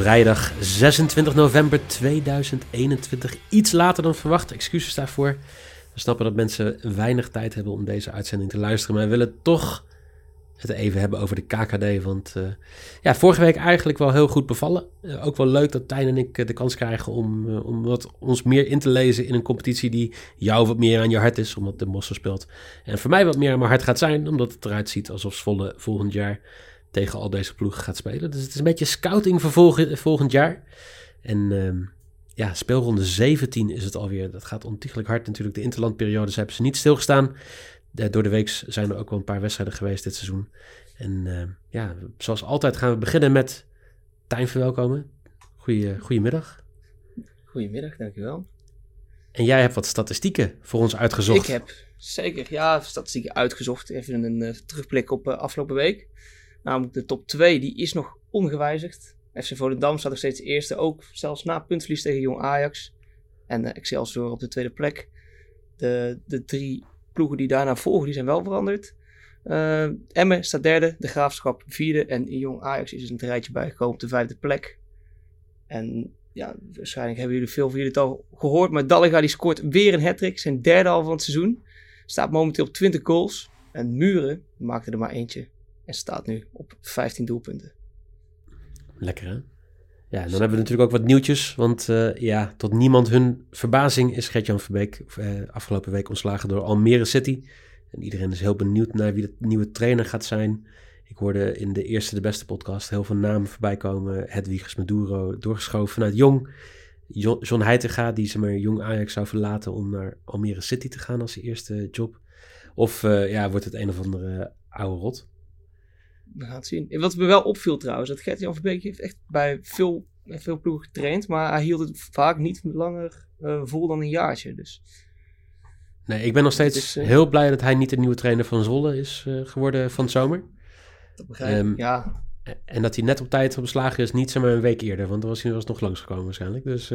Vrijdag 26 november 2021. Iets later dan verwacht. Excuses daarvoor. We snappen dat mensen weinig tijd hebben om deze uitzending te luisteren. Maar we willen toch het even hebben over de KKD. Want uh, ja, vorige week eigenlijk wel heel goed bevallen. Uh, ook wel leuk dat Tijn en ik uh, de kans krijgen om, om wat ons meer in te lezen in een competitie die jou wat meer aan je hart is, omdat de Mossel speelt. En voor mij wat meer aan mijn hart gaat zijn, omdat het eruit ziet alsof Zwolle volgend jaar tegen al deze ploegen gaat spelen. Dus het is een beetje scouting voor volgend, volgend jaar. En uh, ja, speelronde 17 is het alweer. Dat gaat ontiegelijk hard natuurlijk. De interlandperiodes hebben ze niet stilgestaan. De, door de week zijn er ook wel een paar wedstrijden geweest dit seizoen. En uh, ja, zoals altijd gaan we beginnen met Tijn verwelkomen. Goeie, goedemiddag. Goedemiddag, dankjewel. En jij hebt wat statistieken voor ons uitgezocht. Ik heb zeker, ja, statistieken uitgezocht. Even een uh, terugblik op uh, afgelopen week. Namelijk de top 2, die is nog ongewijzigd. FC Volendam staat nog steeds eerste, ook zelfs na puntverlies tegen Jong Ajax. En uh, Excelsior op de tweede plek. De, de drie ploegen die daarna volgen, die zijn wel veranderd. Uh, Emmen staat derde, de Graafschap vierde en Jong Ajax is een rijtje bijgekomen op de vijfde plek. En ja, waarschijnlijk hebben jullie veel van jullie het al gehoord, maar Dallega die scoort weer een hat zijn derde al van het seizoen. Staat momenteel op 20 goals en Muren maakte er maar eentje en staat nu op 15 doelpunten. Lekker hè? Ja, dan hebben we natuurlijk ook wat nieuwtjes. Want uh, ja, tot niemand hun verbazing is Gert-Jan Verbeek uh, afgelopen week ontslagen door Almere City. En iedereen is heel benieuwd naar wie de nieuwe trainer gaat zijn. Ik hoorde in de eerste de beste podcast heel veel namen voorbij komen. Hedwiges Maduro, doorgeschoven vanuit Jong. John Heitinga, die ze maar Jong Ajax zou verlaten om naar Almere City te gaan als zijn eerste job. Of uh, ja, wordt het een of andere oude rot we gaan het zien. Wat me wel opviel trouwens, dat Gert-Jan Verbeek heeft echt bij veel, veel ploegen getraind, maar hij hield het vaak niet langer uh, vol dan een jaartje. Dus. Nee, ik ben nog steeds is, uh, heel blij dat hij niet de nieuwe trainer van Zwolle is uh, geworden van het zomer. Dat begrijp ik, um, ja. En dat hij net op tijd ontslagen is, niet zomaar een week eerder, want dan was hij was nog langsgekomen waarschijnlijk. Dus,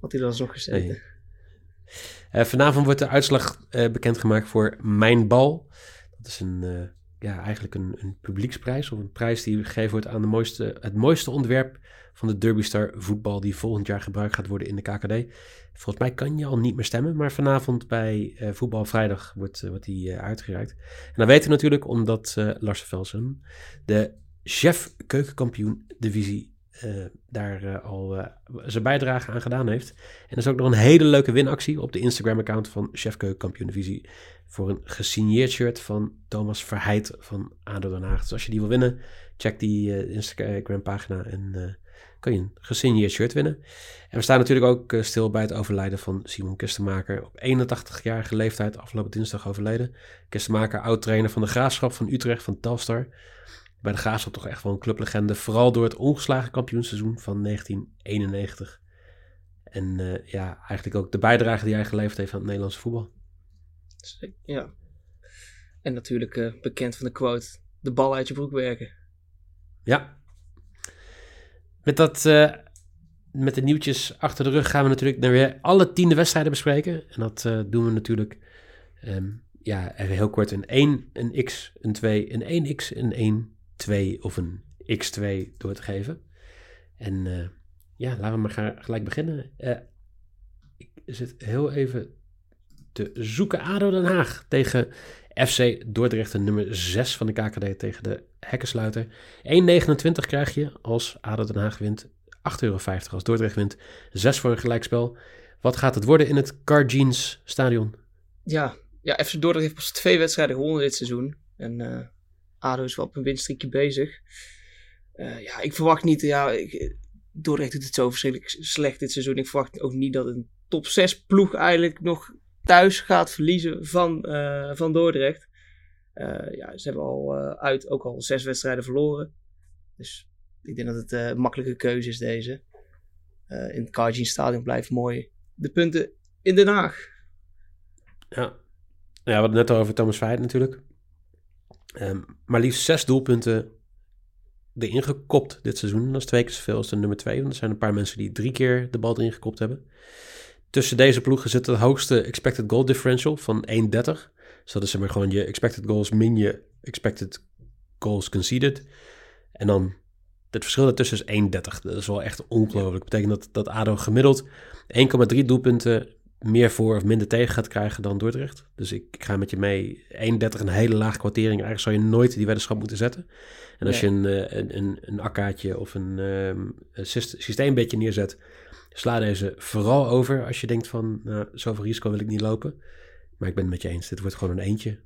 Had hij dan nog gezeten. Nee. vanavond wordt de uitslag bekendgemaakt voor Mijn Bal. Dat is een ja, eigenlijk een, een publieksprijs of een prijs die gegeven wordt aan de mooiste, het mooiste ontwerp van de Derby Star voetbal die volgend jaar gebruikt gaat worden in de KKD. Volgens mij kan je al niet meer stemmen, maar vanavond bij uh, Voetbal Vrijdag wordt, uh, wordt die uh, uitgereikt. En dan weten we natuurlijk omdat Lars Velsen, de chef keukenkampioen divisie, daar al zijn bijdrage aan gedaan heeft. En er is ook nog een hele leuke winactie op de Instagram-account van chef keukenkampioen divisie voor een gesigneerd shirt van Thomas Verheid van ADO Den Haag. Dus als je die wil winnen, check die uh, Instagram pagina en kan je een gesigneerd shirt winnen. En we staan natuurlijk ook stil bij het overlijden van Simon Kistenmaker. Op 81-jarige leeftijd, afgelopen dinsdag overleden. Kistenmaker, oud-trainer van de Graafschap van Utrecht, van Telstar. Bij de Graafschap toch echt wel een clublegende. Vooral door het ongeslagen kampioenseizoen van 1991. En ja, eigenlijk ook de bijdrage die hij geleverd heeft aan het Nederlandse voetbal. Ja. En natuurlijk uh, bekend van de quote: de bal uit je broek werken. Ja. Met dat. Uh, met de nieuwtjes achter de rug gaan we natuurlijk naar weer alle tiende wedstrijden bespreken. En dat doen we natuurlijk. Um, ja, even heel kort een 1, een x, een 2, een 1x, een 1, 2 of een x2 door te geven. En ja, laten we maar gelijk beginnen. ik zit heel even te zoeken. ADO Den Haag tegen FC Dordrecht, nummer 6 van de KKD tegen de Hekkensluiter. 1,29 krijg je als ADO Den Haag wint. 8,50 euro als Dordrecht wint. 6 voor een gelijkspel. Wat gaat het worden in het Car Jeans stadion? Ja, ja FC Dordrecht heeft pas twee wedstrijden gewonnen dit seizoen. En uh, ADO is wel op een winstreekje bezig. Eh, ja, ik verwacht niet... Ja, ik, Dordrecht doet het zo verschrikkelijk slecht dit seizoen. Ik verwacht ook niet dat een top 6 ploeg eigenlijk nog thuis gaat verliezen van, uh, van Dordrecht. Ja, ze hebben al uit ook al zes wedstrijden verloren. Dus ik denk dat het een makkelijke keuze is deze. in het Cargin Stadion blijft mooi. De punten in Den Haag. Ja, ja we hadden het net over Thomas Veit natuurlijk. Um, maar liefst zes doelpunten erin gekopt dit seizoen. Dat is twee keer zoveel als de nummer twee. Want er zijn een paar mensen die drie keer de bal erin gekopt hebben. Tussen deze ploegen zit het hoogste expected goal differential van 1,30. Dus dat is zeg maar gewoon je expected goals min je expected goals conceded. En dan het verschil daartussen is 1,30. Dat is wel echt ongelooflijk. Dat betekent dat, dat ADO gemiddeld 1,3 doelpunten meer voor of minder tegen gaat krijgen dan Dordrecht. Dus ik, ik ga met je mee. 31 een hele laag kwartering. Eigenlijk zou je nooit die weddenschap moeten zetten. En als je een, eh, een, een, een akkaatje of een, um, een systeembedje neerzet, sla deze vooral over als je denkt van, nou, zoveel risico wil ik niet lopen. Maar ik ben het met je eens, dit wordt gewoon een eentje.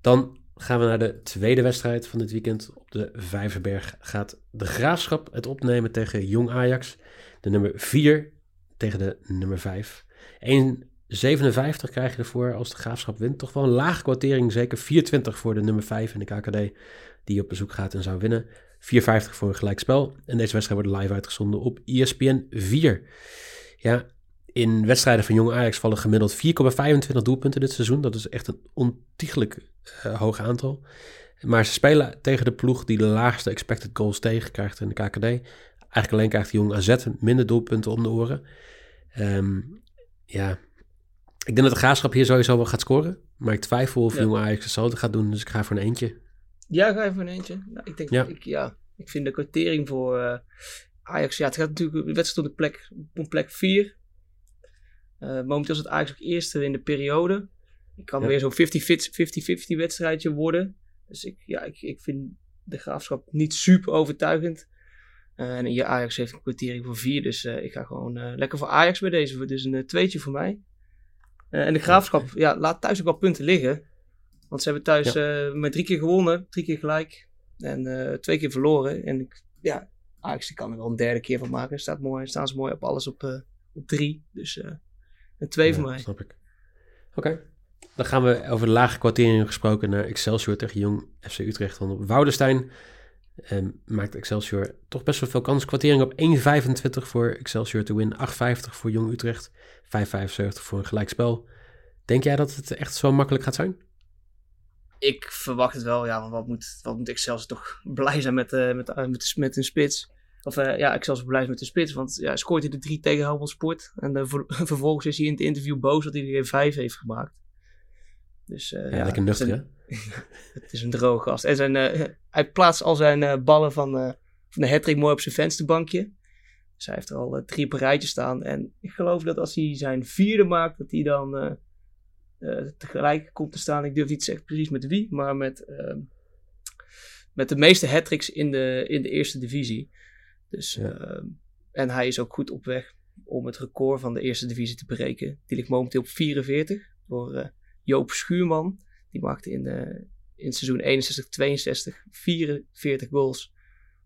Dan gaan we naar de tweede wedstrijd van dit weekend. Op de Vijverberg gaat de Graafschap het opnemen tegen Jong Ajax. De nummer 4 tegen de nummer 5. 1,57 krijg je ervoor als de Graafschap wint. Toch wel een lage kwartering, zeker 4,20 voor de nummer 5 in de KKD. Die op bezoek gaat en zou winnen. 4,50 voor een gelijkspel. En deze wedstrijd wordt live uitgezonden op ESPN 4. Ja, in wedstrijden van Jong Ajax vallen gemiddeld 4,25 doelpunten dit seizoen. Dat is echt een ontiegelijk uh, hoog aantal. Maar ze spelen tegen de ploeg die de laagste expected goals tegen krijgt in de KKD. Eigenlijk alleen krijgt Jong AZ minder doelpunten om de oren. Um, ja, ik denk dat de graafschap hier sowieso wel gaat scoren. Maar ik twijfel of ja. Jong Ajax hetzelfde gaat doen. Dus ik ga voor een eentje. Ja, ga je voor een eentje. Nou, ik denk, ja. Ik, ja, ik vind de kwartering voor uh, Ajax, ja, het gaat natuurlijk de wedstrijd op de plek, op plek 4. Uh, momenteel is het Ajax ook eerste in de periode. Ik kan ja. weer zo'n 50-50 wedstrijdje worden. Dus ik, ja, ik, ik vind de graafschap niet super overtuigend. En je Ajax heeft een kwartering voor 4. Dus uh, ik ga gewoon lekker voor Ajax bij deze. Dus een tweetje voor mij. en de graafschap ja, laat thuis ook wel punten liggen. Want ze hebben thuis ja. met drie keer gewonnen, drie keer gelijk. En twee keer verloren. En ik, ja, Ajax die kan er wel een derde keer van maken. Staat mooi, staan ze mooi op alles op, op drie. Dus een twee ja, van mij. Snap ik. Oké. Okay. Dan gaan we over de lage kwartering gesproken naar Excelsior tegen Jong FC Utrecht. Op Woudenstein um, maakt Excelsior toch best wel veel kans. Kwartering op 1,25 voor Excelsior te win. 8,50 voor Jong Utrecht. 5,75 voor een gelijkspel. Denk jij dat het echt zo makkelijk gaat zijn? Ik verwacht het wel, ja. Want wat moet, wat moet Excelsior toch blij zijn met, uh, met, uh, met, met een spits. Of uh, ja, zal blij met de spits. Want ja, scoort hij de drie tegen Helmond Sport. En ver vervolgens is hij in het interview boos dat hij er geen vijf heeft gemaakt. Dus, ja, ja, lekker nuchter, hè? het is een droge gast. En zijn, hij plaatst al zijn ballen van, van de hattrick mooi op zijn vensterbankje. Dus hij heeft er al drie een rijtje staan. En ik geloof dat als hij zijn vierde maakt, dat hij dan tegelijk komt te staan. Ik durf niet te zeggen precies met wie, maar met, met de meeste hattricks in de, in de eerste divisie. Dus, ja. uh, en hij is ook goed op weg om het record van de eerste divisie te breken. Die ligt momenteel op 44 door uh, Joop Schuurman. Die maakte in, de, in seizoen 61-62 44 goals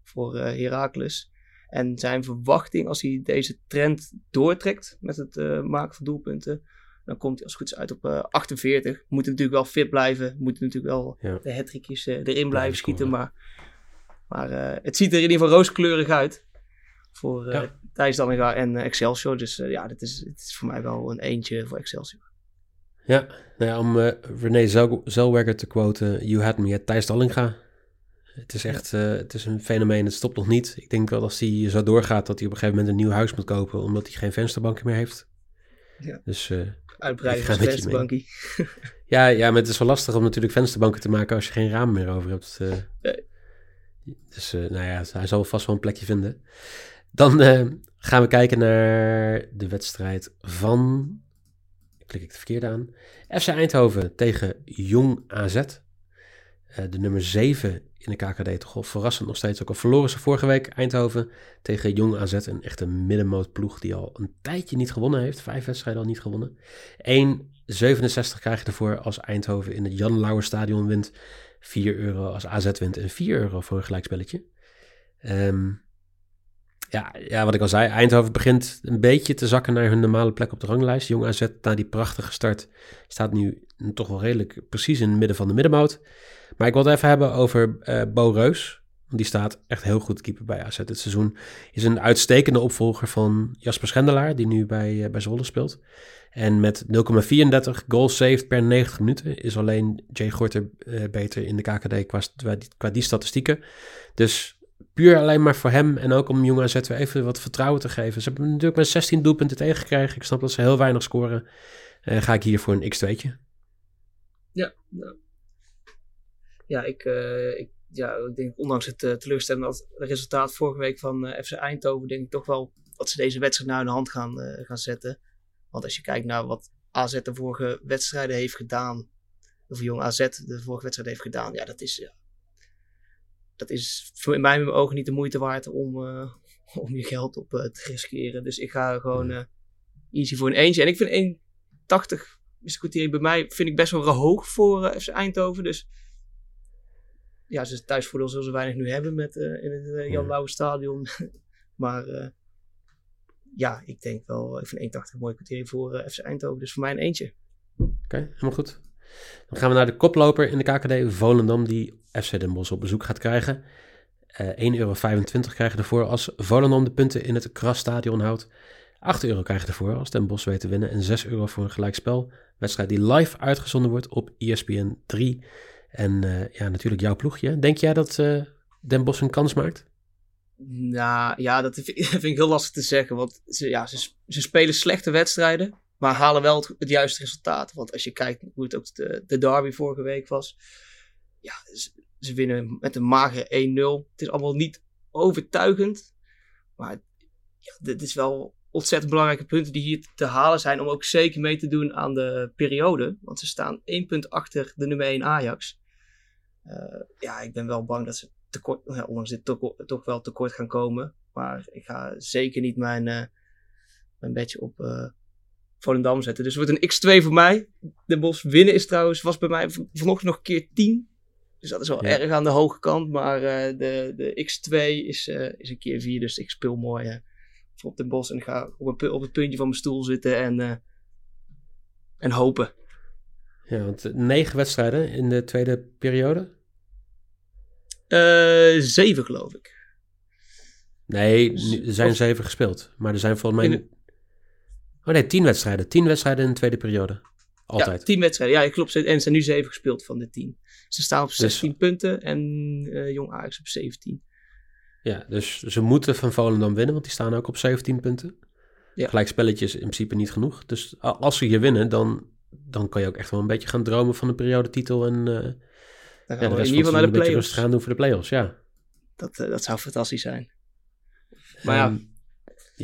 voor uh, Heracles. En zijn verwachting als hij deze trend doortrekt met het uh, maken van doelpunten, dan komt hij als het goed is uit op uh, 48. Moet natuurlijk wel fit blijven, moet natuurlijk wel ja. de hattrickjes uh, erin blijven schieten, maar maar het ziet er in ieder geval rooskleurig uit. Voor uh, ja. Thijs Dallinga en Excelsior. Dus ja, dit is, dit is voor mij wel een eentje voor Excelsior. Ja, nou ja om René Zel Zellweger te quoten. You had me at Thijs Dallinga. Het is echt het is een fenomeen, het stopt nog niet. Ik denk wel als hij zo doorgaat dat hij op een gegeven moment een nieuw huis moet kopen. Omdat hij geen vensterbanken meer heeft. Ja. Dus Uitbreiden van vensterbankie. ja, ja, maar het is wel lastig om natuurlijk vensterbanken te maken als je geen raam meer over hebt. Nee. Dus uh, nou ja, hij zal vast wel een plekje vinden. Dan uh, gaan we kijken naar de wedstrijd van. Klik ik de verkeerde aan. FC Eindhoven tegen Jong AZ. Eh, de nummer 7 in de KKD toch verrassend nog steeds. Ook al verloren ze vorige week Eindhoven tegen Jong AZ. Een echte middenmootploeg die al een tijdje niet gewonnen heeft. Vijf wedstrijden al niet gewonnen. 1,67 krijg je ervoor als Eindhoven in het Jan Lauwer Stadion wint. 4 euro als AZ wint en 4 euro voor een gelijkspelletje. Um, ja, ja, wat ik al zei, Eindhoven begint een beetje te zakken naar hun normale plek op de ranglijst. Jong AZ, na die prachtige start, staat nu toch wel redelijk precies in het midden van de middenmoot. Maar ik wil het even hebben over uh, Bo Reus. Die staat echt heel goed keeper bij AZ dit seizoen. Is een uitstekende opvolger van Jasper Schendelaar, die nu bij, uh, bij Zwolle speelt. En met 0,34 goals saved per 90 minuten is alleen Jay Gorter uh, beter in de KKD qua, qua die statistieken. Dus puur alleen maar voor hem en ook om jonge AZ weer even wat vertrouwen te geven. Ze hebben natuurlijk met 16 doelpunten tegengekregen. Ik snap dat ze heel weinig scoren. Uh, ga ik hier voor een x2'tje. Ja, nou. ja, ik, uh, ik, ja, ik denk ondanks het uh, teleurstellende resultaat vorige week van FC Eindhoven, denk ik toch wel dat ze deze wedstrijd nou in de hand gaan, gaan zetten. Want als je kijkt naar wat AZ de vorige wedstrijden heeft gedaan, of Jong AZ de vorige wedstrijd heeft gedaan, ja, dat is ja, dat is voor in mijn ogen niet de moeite waard om, uh, om je geld op uh, te riskeren. Dus ik ga gewoon uh, easy voor een eentje. En ik vind 1,80 is kwartier bij mij vind ik best wel hoog voor FC Eindhoven. Dus ja, ze thuisvoordeel zullen ze weinig nu hebben met, in het Jan Lauwe Stadion. maar ja, ik denk wel, ik vind 1,80 een mooi kwartier voor FC Eindhoven. Dus voor mij een eentje. Oké, okay, helemaal goed. Dan gaan we naar de koploper in de KKD, Volendam, die FC Den Bosch op bezoek gaat krijgen. Uh, eh, 1,25 euro krijg je ervoor als Volendam de punten in het Krasstadion houdt. 8 euro krijg je ervoor als Den Bosch weet te winnen. En 6 euro voor een gelijkspel. Wedstrijd die live uitgezonden wordt op ESPN 3. En uh, ja, natuurlijk jouw ploegje. Denk jij dat uh, Den Bosch een kans maakt? Nou ja, dat vind ik heel lastig te zeggen. Want ze, ja, ze, ze spelen slechte wedstrijden. Maar halen wel het, juiste resultaat. Want als je kijkt hoe het ook de, de derby vorige week was. Ja, ze, winnen met een magere 1-0. Het is allemaal niet overtuigend. Maar ja, dit is wel ontzettend belangrijke punten die hier te halen zijn. Om ook zeker mee te doen aan de periode. Want ze staan één punt achter de nummer 1 Ajax. Uh, ja, ik ben wel bang dat ze tekort, ja, ondanks dit toch, toch wel tekort gaan komen. Maar ik ga zeker niet mijn, uh, mijn bedje op, uh, Volendam zetten. Dus het wordt een x2 voor mij. De Bos winnen is trouwens, was bij mij vanochtend nog een keer 10. Dus dat is wel erg aan de hoge kant. Maar uh, de, de x2 is, uh, is een keer 4. Dus ik speel mooi uh, op de Bos. En ga op, een, op het puntje van mijn stoel zitten en, en hopen. Ja, want negen wedstrijden in de tweede periode? zeven geloof ik. Nee, er zijn zeven gespeeld. Maar er zijn volgens mij... Oh nee, tien wedstrijden. Tien wedstrijden in de tweede periode. Altijd. Ja, tien wedstrijden. Ja, klopt. En er zijn nu zeven gespeeld van de tien. Ze staan op 16 dus, punten en uh, Jong Ajax op 17. Ja, dus ze moeten van Volendam winnen, want die staan ook op 17 punten. Ja. Gelijk spelletjes in principe niet genoeg. Dus als ze hier winnen, dan, dan kan je ook echt wel een beetje gaan dromen van de periodetitel. En uh, dan gaan ja, de rest in ieder geval naar de play-offs. gaan doen voor de play-offs, ja. Dat, uh, dat zou fantastisch zijn. Maar ja, um, ja,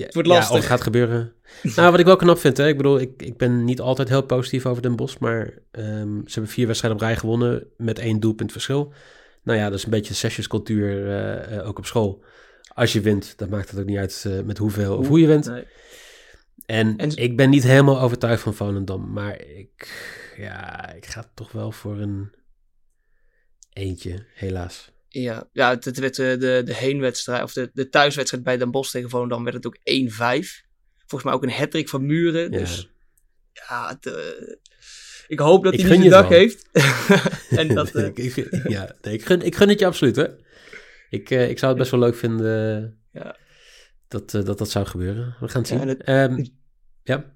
het wordt lastig. Ja, of het gaat gebeuren. nou, wat ik wel knap vind, hè, ik bedoel, ik, ik ben niet altijd heel positief over Den Bosch, maar um, ze hebben vier wedstrijden op rij gewonnen met één doelpunt verschil. Nou ja, dat is een beetje sessiescultuur uh, uh, ook op school. Als je wint, dan maakt het ook niet uit uh, met hoeveel of hoe je wint. Nee. En, en, ik ben niet helemaal overtuigd van Volendam, maar ik, ja, ik ga toch wel voor een eentje, helaas. Ja, ja het, werd de, de, de heenwedstrijd, of de, de thuiswedstrijd bij Den Bosch tegen Volendam werd het ook 1-5. Volgens mij ook een hattrick van Muren. Ja. Dus ja, het, uh, ik hoop dat hij een dag heeft. en dat, uh... ik, ik, ja, nee, ik, gun, ik gun het je absoluut, hè. Ik, uh, ik zou het best wel leuk vinden ja. dat, dat dat zou gebeuren. We gaan het zien. Ja, het... um, ja?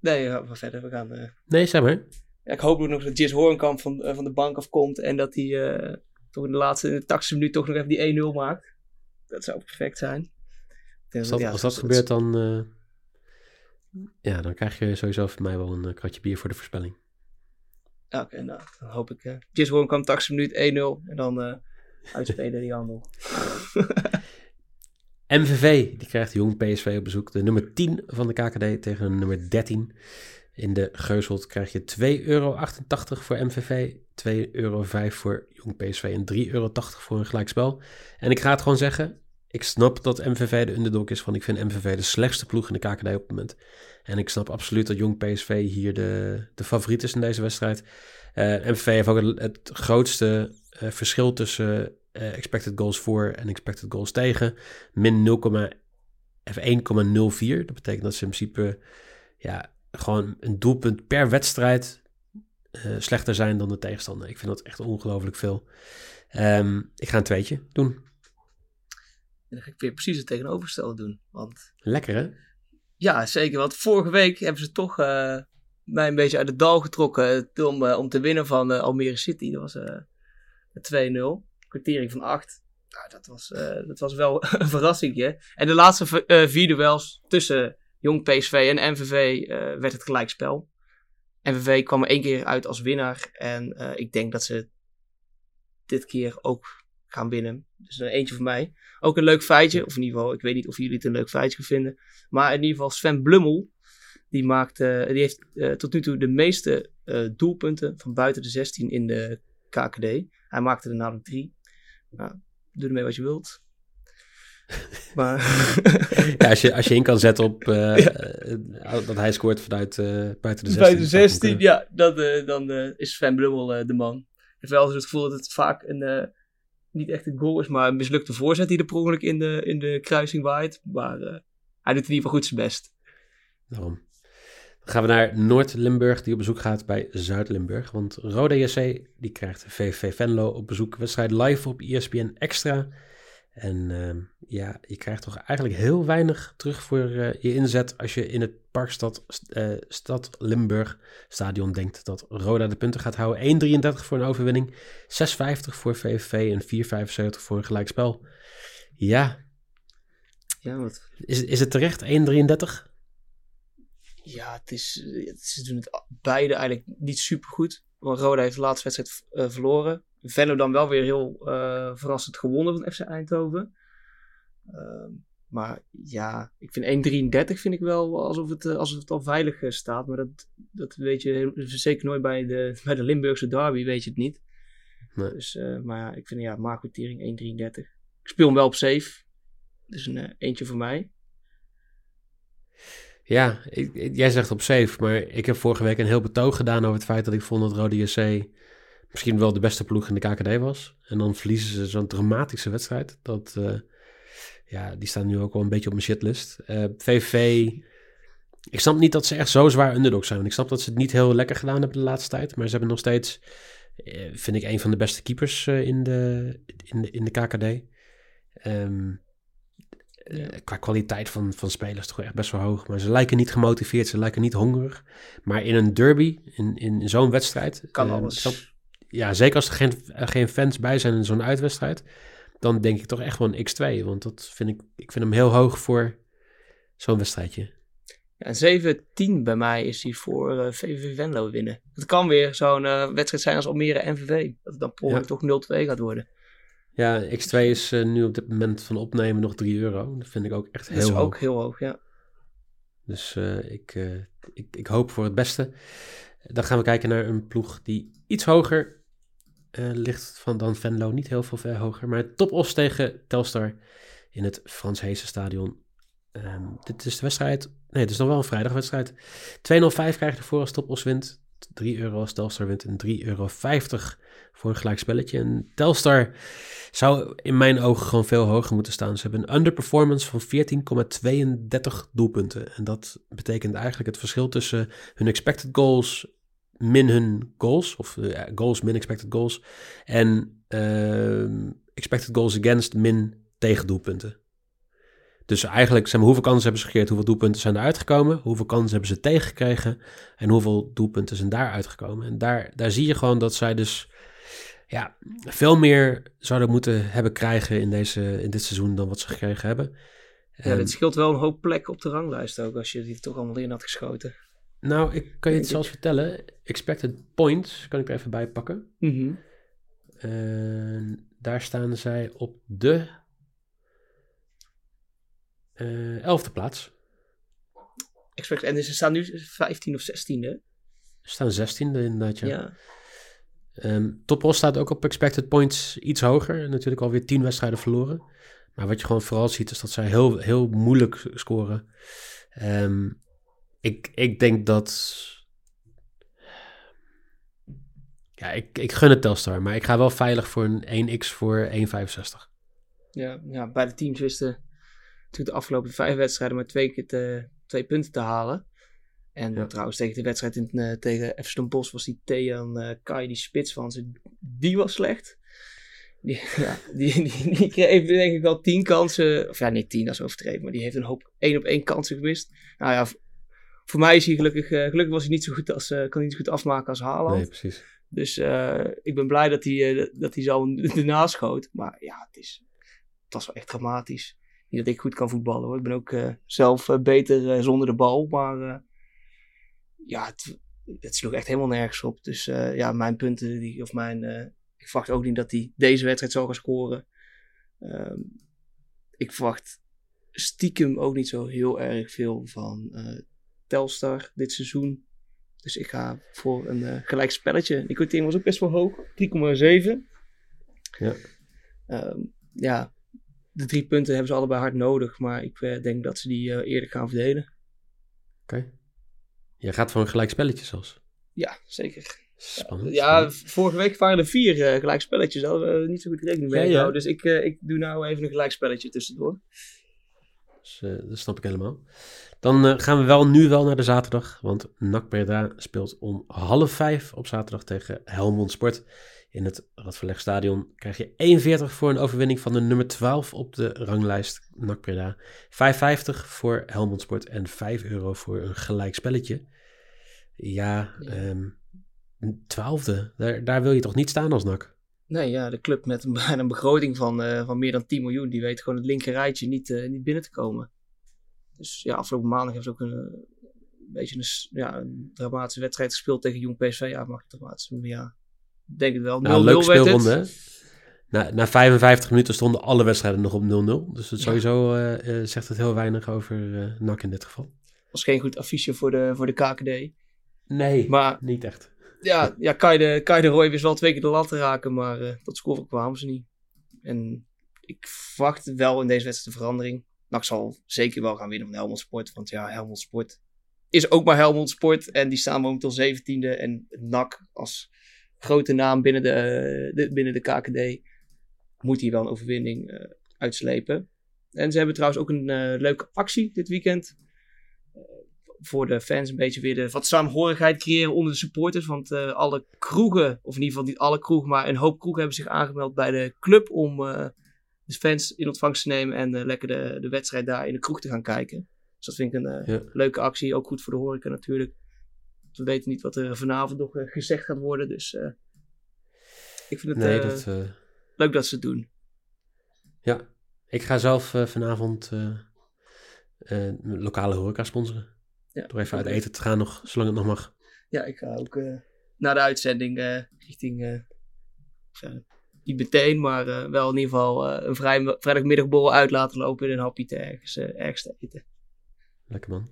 Nee, we gaan verder. We gaan, Nee, zeg maar. Ja, ik hoop ook nog dat Jis Hoornkamp van, van de bank afkomt en dat hij toch in de laatste in de 80 minuut toch nog even die 1-0 maakt. Dat zou perfect zijn. Als dat, ja, als dat gebeurt, dan, uh, ja, dan krijg je sowieso van mij wel een uh, kratje bier voor de voorspelling. Oké, okay, nou, dan hoop ik. Uh, Jis kan 80 minuut 1-0 en dan uh, uitspelen die handel. MVV, die krijgt jong PSV op bezoek. De nummer 10 van de KKD tegen de nummer 13. In de Geuselt krijg je 2,88 euro voor MVV 2,05 euro voor Jong PSV en 3,80 euro voor een gelijkspel. En ik ga het gewoon zeggen, ik snap dat MVV de underdog is, want ik vind MVV de slechtste ploeg in de KKD op het moment. En ik snap absoluut dat Jong PSV hier de, de favoriet is in deze wedstrijd. Uh, MVV heeft ook het, grootste uh, verschil tussen uh, expected goals voor en expected goals tegen. Min 0, of 1,04. Dat betekent dat ze in principe ja, gewoon een doelpunt per wedstrijd uh, slechter zijn dan de tegenstander. Ik vind dat echt ongelooflijk veel. Um, ik ga een tweetje doen. En dan ga ik weer precies het tegenovergestelde doen. Want... Lekker hè? Ja, zeker. Want vorige week hebben ze toch uh, mij een beetje uit het dal getrokken om, uh, om te winnen van Almere City. Dat was 2-0. Kwartering van 8. Nou, dat was, dat was wel een verrassingje. En de laatste vier duels tussen Jong PSV en MVV werd het gelijkspel. MVV kwam er één keer uit als winnaar. En uh, ik denk dat ze dit keer ook gaan winnen. Dus een eentje voor mij. Ook een leuk feitje. Of in ieder geval, ik weet niet of jullie het een leuk feitje vinden. Maar in ieder geval Sven Blummel. Die, maakt, uh, die heeft uh, tot nu toe de meeste doelpunten van buiten de 16 in de KKD. Hij maakte er namelijk drie. Nou, doe ermee wat je wilt. Maar... ja, als, je, als je in kan zetten op uh, ja. dat hij scoort vanuit uh, buiten de 16. Buiten de 16, ja, dan, uh, dan is Sven Brummel de man. Ik heb wel het gevoel dat het vaak een, niet echt een goal is, maar een mislukte voorzet die er per ongeluk in de, in de kruising waait. Maar hij doet in ieder geval goed zijn best. Daarom. Dan gaan we naar Noord-Limburg, die op bezoek gaat bij Zuid-Limburg. Want Rode JC die krijgt VVV Venlo op bezoek. Wedstrijd live op ESPN Extra. En uh, ja, je krijgt toch eigenlijk heel weinig terug voor uh, je inzet als je in het Parkstad uh, Stad Limburg stadion denkt dat Roda de punten gaat houden. 1,33 voor een overwinning, 6,50 voor VVV en 4,75 voor een gelijkspel. Ja. Ja, wat... Is, is het terecht 1,33? Ja, het is, het, ze doen het beide eigenlijk niet super goed. Want Roda heeft de laatste wedstrijd verloren. Venlo dan wel weer heel uh, verrassend gewonnen van FC Eindhoven. Uh, maar ja, ik vind 1,33 vind ik wel alsof het, uh, alsof het al veilig uh, staat. Maar dat, dat weet je zeker nooit bij de, bij de Limburgse derby, weet je het niet. Nee. Dus, maar ja, ik vind ja, maakwartering 1,33. Ik speel hem wel op safe. Dus een eentje voor mij. Ja, ik, jij zegt op safe, maar ik heb vorige week een heel betoog gedaan over het feit dat ik vond dat Rode JC misschien wel de beste ploeg in de KKD was. En dan verliezen ze zo'n dramatische wedstrijd. Dat, uh, ja, die staan nu ook wel een beetje op mijn shitlist. Uh, VVV, ik snap niet dat ze echt zo zwaar underdog zijn. Ik snap dat ze het niet heel lekker gedaan hebben de laatste tijd. Maar ze hebben nog steeds, uh, vind ik, een van de beste keepers in, de, in, de, in de KKD. Um, ja. qua kwaliteit van, van spelers toch echt best wel hoog. Maar ze lijken niet gemotiveerd, ze lijken niet hongerig. Maar in een derby, in, in zo'n wedstrijd... Kan alles ja, zeker als er geen, geen fans bij zijn in zo'n uitwedstrijd, dan denk ik toch echt wel een X2. Want dat vind ik, ik vind hem heel hoog voor zo'n wedstrijdje. Ja, 7-10 bij mij is hij voor uh, eh, VV Venlo winnen. Het kan weer zo'n uh, wedstrijd zijn als Almere NVV. Dat het dan per ja. toch 0-2 gaat worden. Ja, X2 is uh, nu op dit moment van opnemen nog 3 euro. Dat vind ik ook echt heel hoog. Dat is ook heel hoog, ja. Dus ik, ik, ik hoop voor het beste. Dan gaan we kijken naar een ploeg die iets hoger ligt van dan Venlo niet heel veel ver hoger. Maar top-os tegen Telstar in het Frans Heesen stadion. Um, dit is de wedstrijd. Nee, het is nog wel een vrijdagwedstrijd. 2-0-5 krijg je ervoor als top-os wint. 3 euro als Telstar wint en 3,50 euro voor een gelijk spelletje. En Telstar zou in mijn ogen gewoon veel hoger moeten staan. Ze hebben een underperformance van 14,32 doelpunten. En dat betekent eigenlijk het verschil tussen hun expected goals min hun goals, of uh, goals min expected goals, en uh, expected goals against min tegendoelpunten. Dus eigenlijk, maar, hoeveel kansen hebben ze gecreëerd, hoeveel doelpunten zijn eruit gekomen, hoeveel kansen hebben ze tegengekregen en hoeveel doelpunten zijn daar uitgekomen. En daar, daar zie je gewoon dat zij dus ja, veel meer zouden moeten hebben krijgen in, deze, in dit seizoen dan wat ze gekregen hebben. Ja, dit scheelt wel een hoop plek op de ranglijst ook, als je die toch allemaal in had geschoten. Nou, ik kan je het zelfs vertellen. Expected points kan ik er even bij pakken. Mm -hmm. daar staan zij op de uh, elfde plaats. Expected, en ze staan nu 15 of 16e? Ze staan 16e inderdaad, ja. ja. Um, staat ook op expected points iets hoger. Natuurlijk alweer tien wedstrijden verloren. Maar wat je gewoon vooral ziet is dat zij heel, heel moeilijk scoren. Um, ik, ik denk dat... Ja, ik, ik gun het Telstar, maar ik ga wel veilig voor een 1x voor 1,65. Ja, ja, beide teams wisten natuurlijk de afgelopen vijf wedstrijden maar twee keer te, twee punten te halen. En trouwens, tegen de wedstrijd in, uh, tegen Efston Bos was die Thean uh, Kai, die spits van ze, die was slecht. Die, ja, die, die, die kreeg denk ik wel tien kansen. Of ja, niet tien, dat is overdreven. Maar die heeft een hoop één op één kansen gemist. Nou ja, voor mij is hij gelukkig... Uh, gelukkig was hij niet zo goed als... Uh, kan hij niet zo goed afmaken als Haaland. Nee, precies. Dus uh, ik ben blij dat hij, dat hij zo ernaast schoot. Maar ja, het, is, het was wel echt dramatisch. Niet dat ik goed kan voetballen hoor. Ik ben ook zelf beter zonder de bal. Maar ja, het, het sloeg echt helemaal nergens op. Dus ja, mijn punten... Die, of mijn ik verwacht ook niet dat hij deze wedstrijd zal gaan scoren. Um, ik verwacht stiekem ook niet zo heel erg veel van Telstar dit seizoen. Dus ik ga voor een uh, gelijk spelletje. Die quotering was ook best wel hoog. 3,7. Ja. Um, ja, de drie punten hebben ze allebei hard nodig. Maar ik uh, denk dat ze die eerder gaan verdelen. Oké. Okay. Je gaat voor een gelijk spelletje zelfs? Ja, zeker. Spannend. Ja, vorige week waren er vier uh, gelijkspelletjes. Daar hadden we niet zo goed rekening mee. Ja, ja. Dus ik, ik doe nou even een gelijkspelletje tussendoor. Dus, uh, dat snap ik helemaal. Dan gaan we wel nu wel naar de zaterdag. Want NAC Breda speelt om half vijf op zaterdag tegen Helmond Sport. In het Radverlegstadion krijg je 41 voor een overwinning van de nummer 12 op de ranglijst NAC Breda. 5,50 voor Helmond Sport en 5 euro voor een gelijkspelletje. Ja, ja. Um, twaalfde, daar, daar wil je toch niet staan als NAC? Nee, ja, de club met een, een begroting van, uh, van meer dan 10 miljoen, die weet gewoon het linker rijtje niet, uh, niet binnen te komen. Dus ja, afgelopen maandag ze ook een, een beetje een, ja, een dramatische wedstrijd gespeeld tegen Jong PSV. Ja, mag ik dramatisch maar ja, denk het wel. 0-0 nou, leuk speelronde, na, na 55 minuten stonden alle wedstrijden nog op 0-0. Dus sowieso uh, zegt het heel weinig over NAC in dit geval. Was geen goed affiche voor de, voor de KKD. Nee, maar, niet echt ja, ja Kai, de, Kai de Roy wel twee keer de lat te raken, maar tot scoren kwamen ze niet. En ik verwacht wel in deze wedstrijd een verandering. NAC zal zeker wel gaan winnen van Helmond Sport, want ja, Helmond Sport is ook maar Helmond Sport en die staan momenteel 17e. En NAC als grote naam binnen de, de, binnen de KKD moet hier wel een overwinning uh, uitslepen. En ze hebben trouwens ook een leuke actie dit weekend voor de fans een beetje weer de, wat saamhorigheid creëren onder de supporters. Want uh, alle kroegen, of in ieder geval niet alle kroegen, maar een hoop kroegen hebben zich aangemeld bij de club om uh, de fans in ontvangst te nemen en uh, lekker de, de wedstrijd daar in de kroeg te gaan kijken. Dus dat vind ik een ja. leuke actie. Ook goed voor de horeca natuurlijk. We weten niet wat er vanavond nog gezegd gaat worden. Dus ik vind het nee, dat, leuk dat ze het doen. Ja, ik ga zelf vanavond lokale horeca sponsoren. Ja. Door even uit eten te gaan, nog, zolang het nog mag. Ja, ik ga ook uh, na de uitzending uh, richting, uh, niet meteen, maar wel in ieder geval een vrij, vrijdagmiddagborrel uit laten lopen en een hapje te ergens, ergens te eten. Lekker man.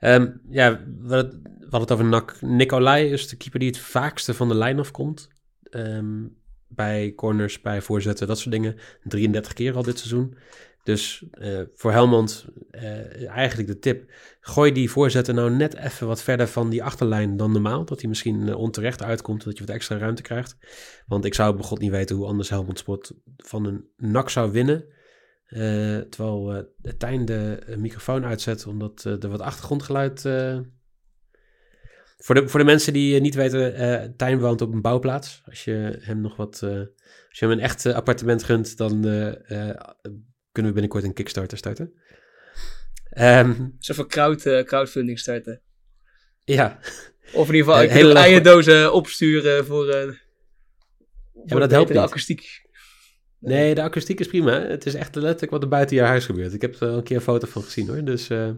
Um, ja, we hadden het over Nak. Nicolai is de keeper die het vaakste van de lijn afkomt. Um, bij corners, bij voorzetten, dat soort dingen. 33 keer al dit seizoen. Dus uh, voor Helmond uh, eigenlijk de tip. Gooi die voorzetten nou net even wat verder van die achterlijn dan normaal. Dat hij misschien uh, onterecht uitkomt, dat je wat extra ruimte krijgt. Want ik zou begot niet weten hoe anders Helmond Sport van een nak zou winnen. terwijl Tijn de microfoon uitzet, omdat er wat achtergrondgeluid... voor, de, voor de mensen die niet weten, Tijn woont op een bouwplaats. Als je hem nog wat... als je hem een echt appartement gunt, dan kunnen we binnenkort een Kickstarter starten. Um, Zo van crowd, uh, crowdfunding starten. Ja. Of in ieder geval, uh, hele eierdozen opsturen voor, uh, voor ja, maar dat helpt de akoestiek. Nee. de akoestiek is prima. Het is echt letterlijk wat er buiten je huis gebeurt. Ik heb er een keer een foto van gezien hoor. Dus uh,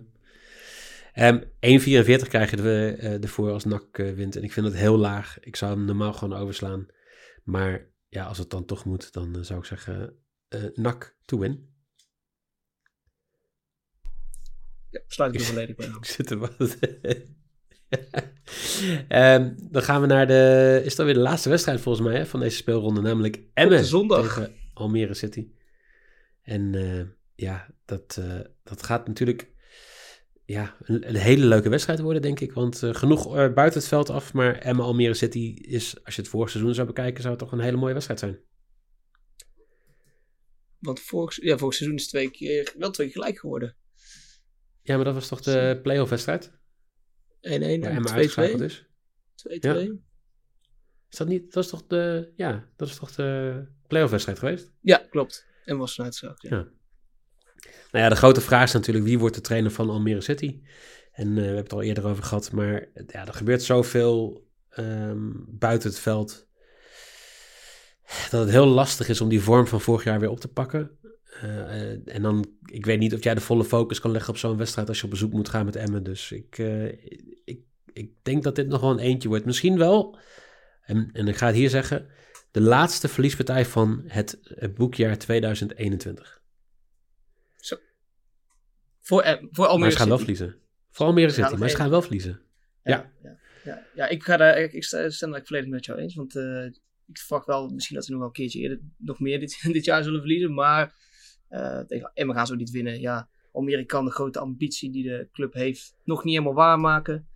um, 1,44 krijgen we uh, ervoor als NAC uh, wint. En ik vind het heel laag. Ik zou hem normaal gewoon overslaan. Maar ja, als het dan toch moet, dan zou ik zeggen NAC to win. Ja, sluit ik er volledig bij aan. ik zit er wat. Ehm, dan gaan we naar de... Is dat weer de laatste wedstrijd volgens mij hè, van deze speelronde? Namelijk Emmen zondag. tegen Almere City. En eh, ja, dat, eh, dat gaat natuurlijk ja, een, een hele leuke wedstrijd worden, denk ik. Want eh, genoeg buiten het veld af. Maar Emmen Almere City is, als je het vorig seizoen zou bekijken, zou het toch een hele mooie wedstrijd zijn. Want vorig, ja, vorig seizoen is twee keer, wel twee keer gelijk geworden. 1-1 Ja, maar dat was toch de play-off wedstrijd? Waar en Emmen uitgeschakeld 2-2. is. 2-2. Ja. Is dat niet, dat is toch de, ja, dat is toch de play-off wedstrijd geweest? Ja, klopt. En was een uitschakeld. Ja. Ja. Nou ja, de grote vraag is natuurlijk wie wordt de trainer van Almere City? En eh, we hebben het al eerder over gehad, maar ja, er gebeurt zoveel ehm, buiten het veld dat het heel lastig is om die vorm van vorig jaar weer op te pakken. Eh, eh, en dan, ik weet niet of jij de volle focus kan leggen op zo'n wedstrijd als je op bezoek moet gaan met Emmen. Dus ik, eh, ik, ik denk dat dit nog wel een eentje wordt. Misschien wel, en, en ik ga het hier zeggen, de laatste verliespartij van het, het boekjaar 2021. Voor, eh, voor Maar Almere ze gaan wel verliezen. Voor Almere City, maar ze gaan wel verliezen. Ja, ja, ja. ja, ik ga daar, ik, ik stem daar volledig met jou eens. Want ik verwacht wel misschien dat ze nog wel een keertje eerder nog meer dit, dit jaar zullen verliezen. Maar eh tegen Emmen gaan ze ook niet winnen. Ja, Almere kan de grote ambitie die de club heeft nog niet helemaal waarmaken.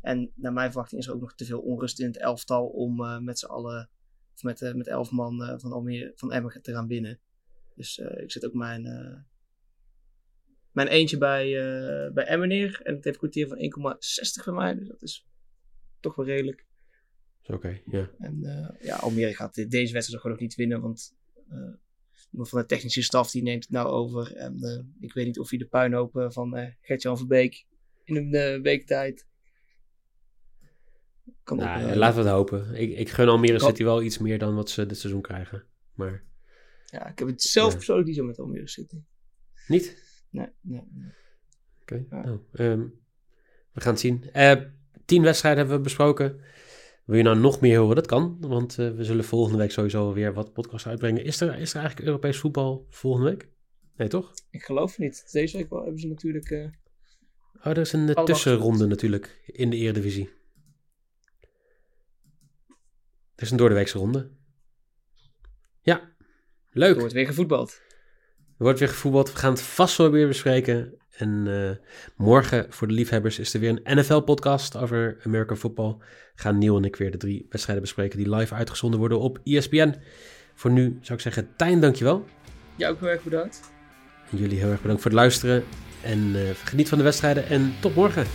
En naar mijn verwachting is er ook nog te veel onrust in het elftal om eh, met z'n allen, of met, eh, met elf man van, Almere, van Emmen te gaan winnen. Dus ik zet ook mijn, mijn eentje bij, bij Emmen neer. En het heeft een kwartier van 1,60 van mij. Dus dat is toch wel redelijk. Oké, ja. En ja, Almere gaat deze wedstrijd gewoon nog niet winnen. Want iemand van de technische staf die neemt het nou over. En eh, ik weet niet of hij de puinhoop van eh Gert-Jan Verbeek in een eh, week tijd kan Nou, laten we het hopen. Ik, ik gun Almere. City wel iets meer dan wat ze dit seizoen krijgen. Maar Ja, ik heb het zelf Ja. persoonlijk niet zo met Almere City. niet? Nee, nee, nee. Oké, Ja. nou, ehm, we gaan het zien. Eh, tien wedstrijden hebben we besproken. Wil je nou nog meer horen? Dat kan, want eh, we zullen volgende week sowieso weer wat podcasts uitbrengen. Is er, is er eigenlijk Europees voetbal volgende week? Nee, toch? Ik geloof het niet. Deze week wel, hebben ze natuurlijk... eh, Oh, er is een eh, tussenronde natuurlijk in de Eredivisie. Er is een doordeweekse ronde. Ja, leuk. er wordt weer gevoetbald. Er wordt weer gevoetbald. We gaan het vast wel weer bespreken. En eh, morgen voor de liefhebbers is er weer een NFL-podcast over American football. Gaan Neil en ik weer de drie wedstrijden bespreken die live uitgezonden worden op ESPN. Voor nu zou ik zeggen, Tijn, dankjewel. Jou ook heel erg bedankt. En jullie heel erg bedankt voor het luisteren. En eh, geniet van de wedstrijden en tot morgen.